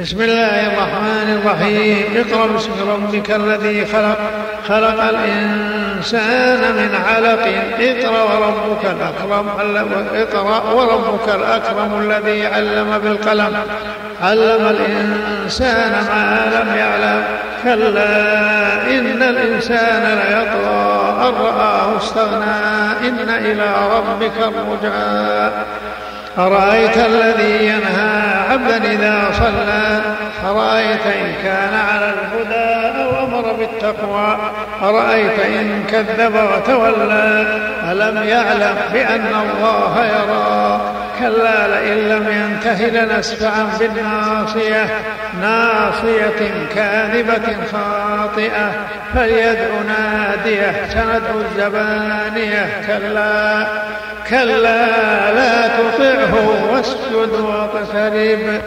بسم الله الرحمن الرحيم. اقرأ باسم ربك الذي خلق خلق الإنسان من علق. اقرأ وربك الأكرم اقرأ وربك الأكرم الذي علم بالقلم. علم الإنسان ما لم يعلم. كلا إن الإنسان ليطغى أن رآه استغنى. إن إلى ربك الرجعى أرأيت الذي ينهى عبدا إذا صلى؟ أرأيت إن كان على الهدى أو أمر بالتقوى؟ أرأيت إن كذب وتولى؟ ألم يعلم بأن الله يرى؟ كلا لئن لم ينته لنسفعا بالناصية. ناصية كاذبة خاطئة. فليدع نادية سندع الزبانية. كلا كلا لا تطعه واسجد واقترب.